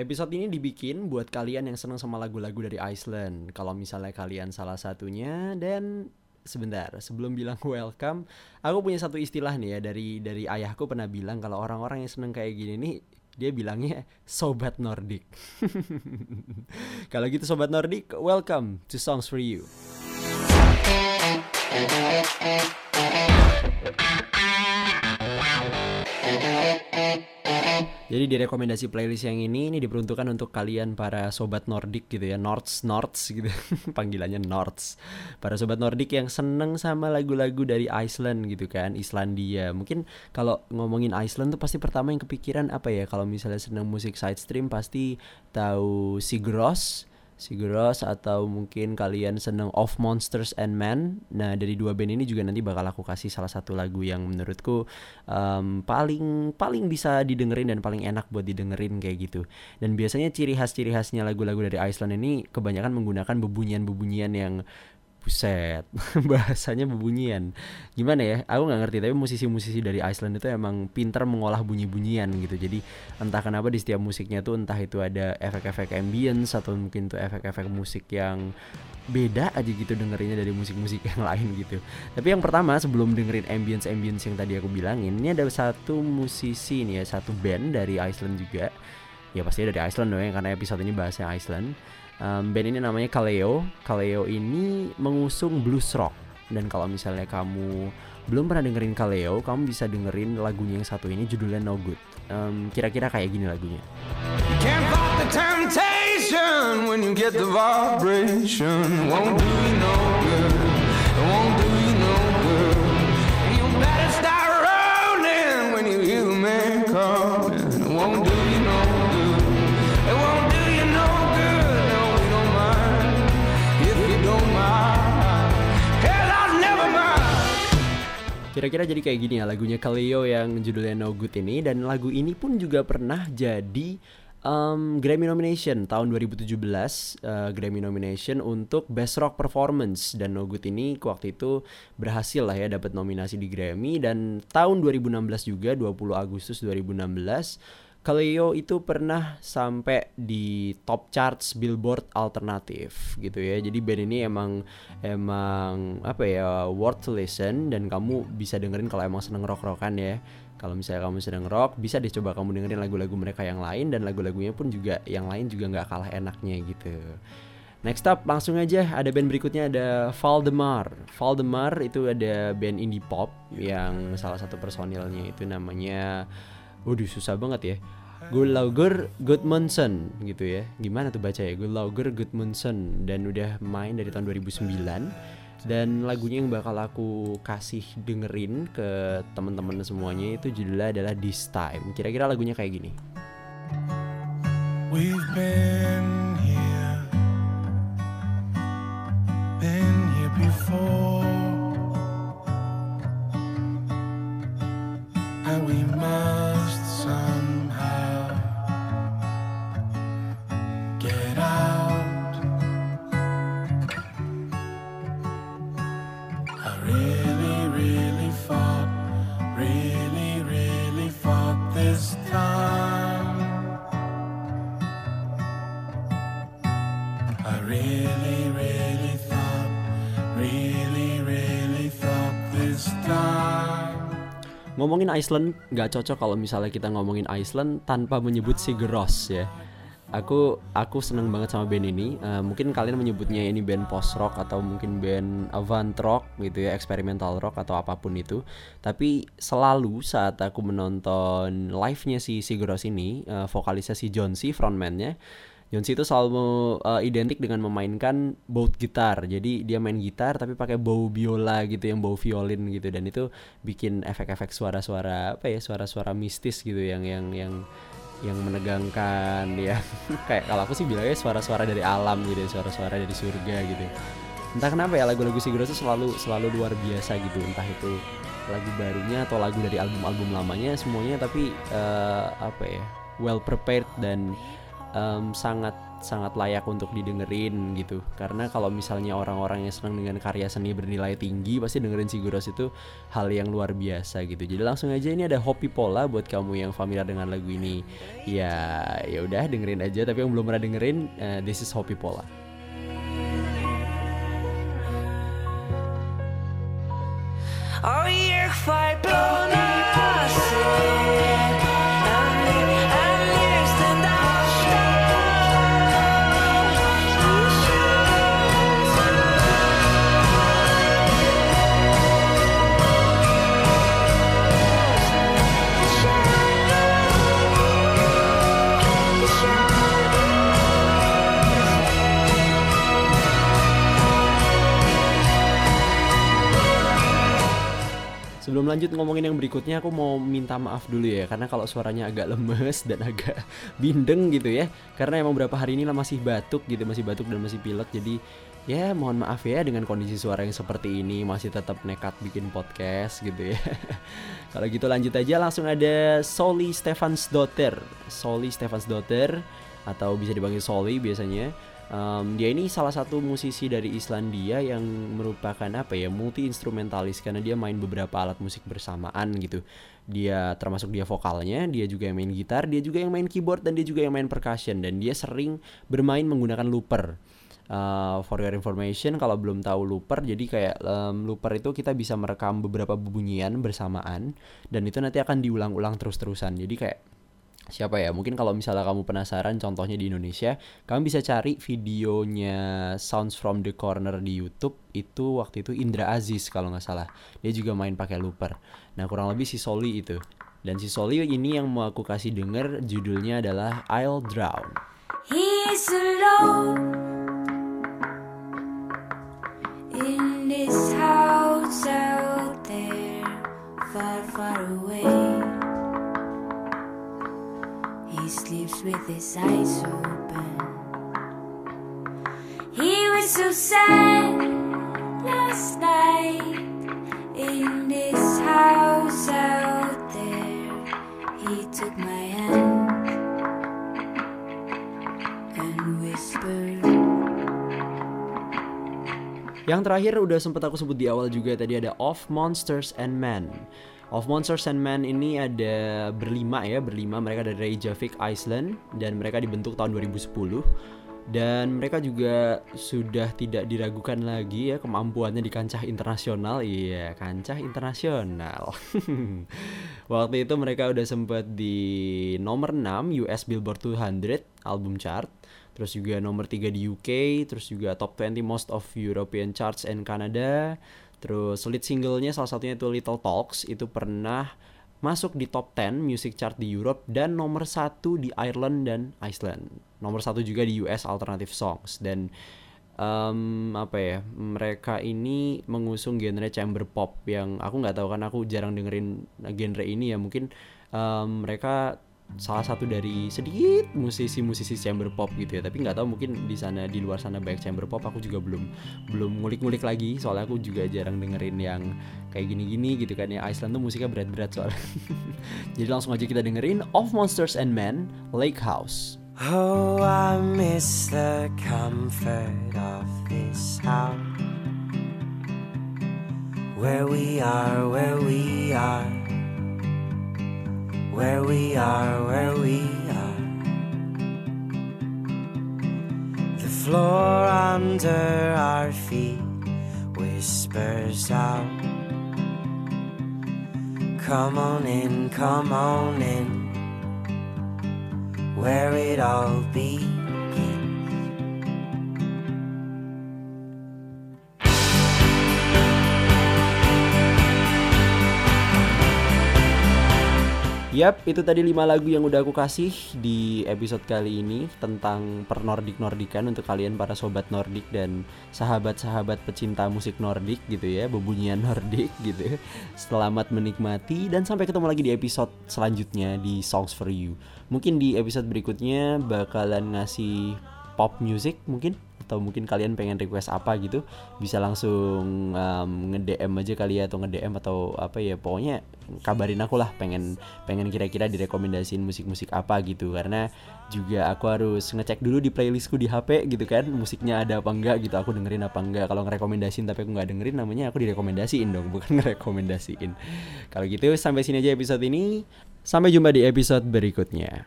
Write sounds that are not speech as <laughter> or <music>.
Episode ini dibikin buat kalian yang seneng sama lagu-lagu dari Iceland. Kalau misalnya kalian salah satunya dan sebentar sebelum bilang welcome, aku punya satu istilah nih ya dari dari ayahku pernah bilang kalau orang-orang yang seneng kayak gini nih dia bilangnya sobat Nordic. <laughs> kalau gitu sobat Nordic, welcome to Songs for You. Jadi di rekomendasi playlist yang ini ini diperuntukkan untuk kalian para sobat Nordik gitu ya, Nords Nords gitu. <laughs> Panggilannya Nords. Para sobat Nordik yang seneng sama lagu-lagu dari Iceland gitu kan, Islandia. Mungkin kalau ngomongin Iceland tuh pasti pertama yang kepikiran apa ya? Kalau misalnya seneng musik side stream pasti tahu Sigur Rós Siguros atau mungkin kalian seneng Of Monsters and Men. Nah dari dua band ini juga nanti bakal aku kasih salah satu lagu yang menurutku um, paling paling bisa didengerin dan paling enak buat didengerin kayak gitu. Dan biasanya ciri khas ciri khasnya lagu-lagu dari Iceland ini kebanyakan menggunakan bebunyian-bebunyian yang Buset, <laughs> bahasanya bebunyian. Gimana ya? Aku nggak ngerti. Tapi musisi-musisi dari Iceland itu emang pinter mengolah bunyi-bunyian gitu. Jadi entah kenapa di setiap musiknya tuh entah itu ada efek-efek ambience atau mungkin tuh efek-efek musik yang beda aja gitu dengerinnya dari musik-musik <laughs> yang lain gitu. Tapi yang pertama sebelum dengerin ambience-ambience yang tadi aku bilangin, ini ada satu musisi nih ya, satu band dari Iceland juga. Ya pasti dari Iceland dong ya karena episode ini bahasnya Iceland um, band ini namanya Kaleo. Kaleo ini mengusung blues rock. Dan kalau misalnya kamu belum pernah dengerin Kaleo kamu bisa dengerin lagunya yang satu ini judulnya No Good. Um, kira-kira kayak gini lagunya Kira-kira jadi kayak gini ya lagunya Kaleo yang judulnya No Good ini dan lagu ini pun juga pernah jadi um, Grammy nomination tahun 2017 uh, Grammy nomination untuk Best Rock Performance. Dan No Good ini waktu itu berhasil lah ya dapat nominasi di Grammy. Dan tahun 2016 juga 20 Agustus 2016 Kaleo itu pernah sampai di top charts Billboard alternatif gitu ya. Jadi band ini emang emang apa ya worth to listen dan kamu bisa dengerin kalau emang seneng rock-rockan ya. Kalau misalnya kamu sedang rock, bisa deh coba kamu dengerin lagu-lagu mereka yang lain dan lagu-lagunya pun juga yang lain juga nggak kalah enaknya gitu. Next up langsung aja ada band berikutnya ada Valdemar. Valdemar itu ada band indie pop yang salah satu personilnya itu namanya Waduh susah banget ya. Gulauger Gudmundsen gitu ya. Gimana tuh baca ya? Gulauger Gudmundsen Dan udah main dari tahun 2009 Dan lagunya yang bakal aku kasih dengerin ke teman-teman semuanya itu judulnya adalah This Time. Kira-kira lagunya kayak gini. We've been here. Been here before. And we must ngomongin Iceland nggak cocok kalau misalnya kita ngomongin Iceland tanpa menyebut Sigur Rós ya. Aku aku seneng banget sama band ini. Uh, mungkin kalian menyebutnya ini band post rock atau mungkin band avant rock gitu ya, experimental rock atau apa pun itu. Tapi selalu saat aku menonton live-nya si Sigur Rós ini, uh, vokalisnya si John C, frontman-nya, Yonsi itu selalu uh, identik dengan memainkan boat gitar. Jadi dia main gitar tapi pakai bow biola gitu yang bow violin gitu. Dan itu bikin efek-efek suara-suara apa ya suara-suara mistis gitu yang yang yang yang menegangkan <laughs> ya. Kayak kalau aku sih bilangnya suara-suara dari alam gitu suara-suara dari surga gitu. Entah kenapa ya lagu-lagu Siguro itu selalu selalu luar biasa gitu. Entah itu lagu barunya atau lagu dari album-album lamanya semuanya tapi uh, apa ya well prepared dan um, sangat sangat layak untuk didengerin gitu. Karena kalau misalnya orang-orang yang senang dengan karya seni bernilai tinggi pasti dengerin Siguros itu hal yang luar biasa gitu. Jadi langsung aja ini ada Hopi Pola buat kamu yang familiar dengan lagu ini. Ya ya udah dengerin aja. Tapi yang belum pernah dengerin uh, this is Hopi Pola. Oh, you're Sebelum lanjut ngomongin yang berikutnya, aku mau minta maaf dulu ya, karena kalau suaranya agak lemes <laughs> dan agak bindeng gitu ya, karena emang beberapa hari ini lah masih batuk gitu, masih batuk dan masih pilek, jadi ya mohon maaf ya dengan kondisi suara yang seperti ini masih tetap nekat bikin podcast gitu ya. <laughs> kalau gitu lanjut aja langsung ada Soli Stefans Dotter, Soli Stefans Dotter atau bisa dipanggil Soli biasanya um, dia ini salah satu musisi dari Islandia yang merupakan apa ya multi instrumentalis karena dia main beberapa alat musik bersamaan gitu. Dia termasuk dia vokalnya dia juga yang main gitar dia juga yang main keyboard dan dia juga yang main percussion. Dan dia sering bermain menggunakan looper. Uh, for your information kalau belum tahu looper jadi kayak um, looper itu kita bisa merekam beberapa bunyian bersamaan dan itu nanti akan diulang-ulang terus-terusan. Jadi kayak siapa ya? Mungkin kalau misalnya kamu penasaran contohnya di Indonesia kamu bisa cari videonya Sounds from the Corner di YouTube. Itu waktu itu Indra Aziz kalau nggak salah. Dia juga main pakai looper. Nah kurang lebih si Soli itu. Dan si Soli ini yang mau aku kasih denger judulnya adalah I'll Drown. He's alone in this house out there far far away his eyes open. He was so sad last night in this house out there. He took my hand and whispered. Yang terakhir udah sempat aku sebut di awal juga tadi ada Of Monsters and Men. Of Monsters and Men ini ada berlima ya, berlima. Mereka dari Reykjavik, Iceland dan mereka dibentuk tahun 2010 dan mereka juga sudah tidak diragukan lagi ya kemampuannya di kancah internasional. Iya kancah internasional. <laughs> Waktu itu mereka udah sempat di nomor 6 US Billboard 200 album chart. Terus juga nomor 3 di UK terus juga top 20 most of European charts and Canada Terus lead singlenya salah satunya itu Little Talks. Itu pernah masuk di top 10 music chart di Europe dan nomor satu di Ireland dan Iceland. Nomor satu juga di US Alternative Songs. Dan um, apa ya mereka ini mengusung genre chamber pop yang aku nggak tahu kan aku jarang dengerin genre ini ya. Mungkin um, mereka salah satu dari sedikit musisi-musisi chamber pop gitu ya. Tapi nggak tahu mungkin di sana di luar sana banyak chamber pop. Aku juga belum belum ngulik-ngulik lagi. Soalnya aku juga jarang dengerin yang kayak gini-gini gitu kan ya. Iceland tuh musiknya berat-berat soalnya. <laughs> Jadi langsung aja kita dengerin Of Monsters and Men Lake House. Oh I miss the comfort of this house. Where we are, where we are where we are, where we are. The floor under our feet whispers out. Come on in, come on in, where it all begins. Yap, itu tadi 5 lagu yang udah aku kasih di episode kali ini tentang per Nordik Nordikan untuk kalian para sobat Nordik dan sahabat-sahabat pecinta musik Nordik gitu ya, bebunyian Nordik <laughs> gitu. Selamat menikmati dan sampai ketemu lagi di episode selanjutnya di Songs for You. Mungkin di episode berikutnya bakalan ngasih pop music mungkin atau mungkin kalian pengen request apa gitu bisa langsung um, nge-DM aja kali ya atau nge-DM atau apa ya pokoknya kabarin aku lah pengen pengen kira-kira direkomendasiin musik-musik apa gitu. Karena juga aku harus ngecek dulu di playlistku di HP gitu kan musiknya ada apa enggak gitu aku dengerin apa enggak. Kalau ngerekomendasiin tapi aku nggak dengerin namanya aku direkomendasiin dong bukan <laughs> ngerekomendasiin. Kalau gitu sampai sini aja episode ini. Sampai jumpa di episode berikutnya